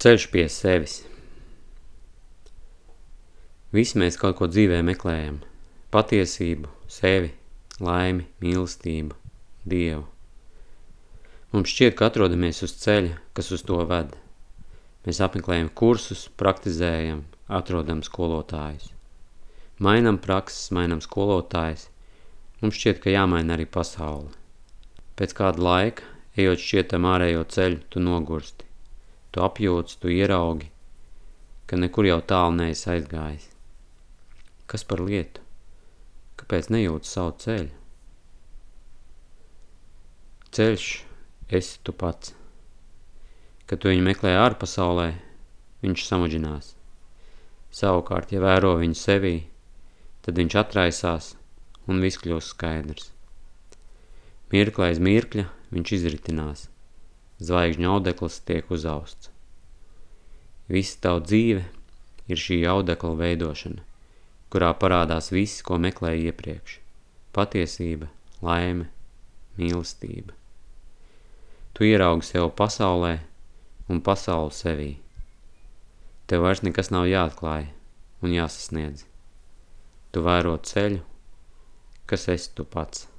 Ceļš pie sevis. Visi mēs kaut ko dzīvē meklējam. Patiesību, sevi, laimi, mīlestību, Dievu. Mums šķiet, ka atrodamies uz ceļa, kas uz to ved. Mēs apmeklējam kursus, praktizējam, atrodam skolotājus. Mainam prakses, mainam skolotājus. Mums šķiet, ka jāmaina arī pasauli. Pēc kāda laika, ejot šķietam ārējo ceļu, tu nogursti tu apjūts, tu ieraugi, ka nekur jau tālu neesi aizgājis. Kas par lietu? Kāpēc nejūti savu ceļu? Ceļš esi tu pats. Kad tu viņu meklē ārpasaulē, viņš samudžinās. Savukārt, ja vēro viņu sevī, tad viņš atraisās un viss kļūs skaidrs. Mirklē aiz mirkļa viņš izritinās – zvaigžņu audekls tiek uzausts. Visa tava dzīve ir šī audekla veidošana, kurā parādās viss, ko meklēji iepriekš – patiesība, laime, mīlestība. Tu ieraugi sev pasaulē un pasauli sevī. Tev vairs nekas nav jāatklāj un jāsasniedz. Tu vēro ceļu, kas esi tu pats.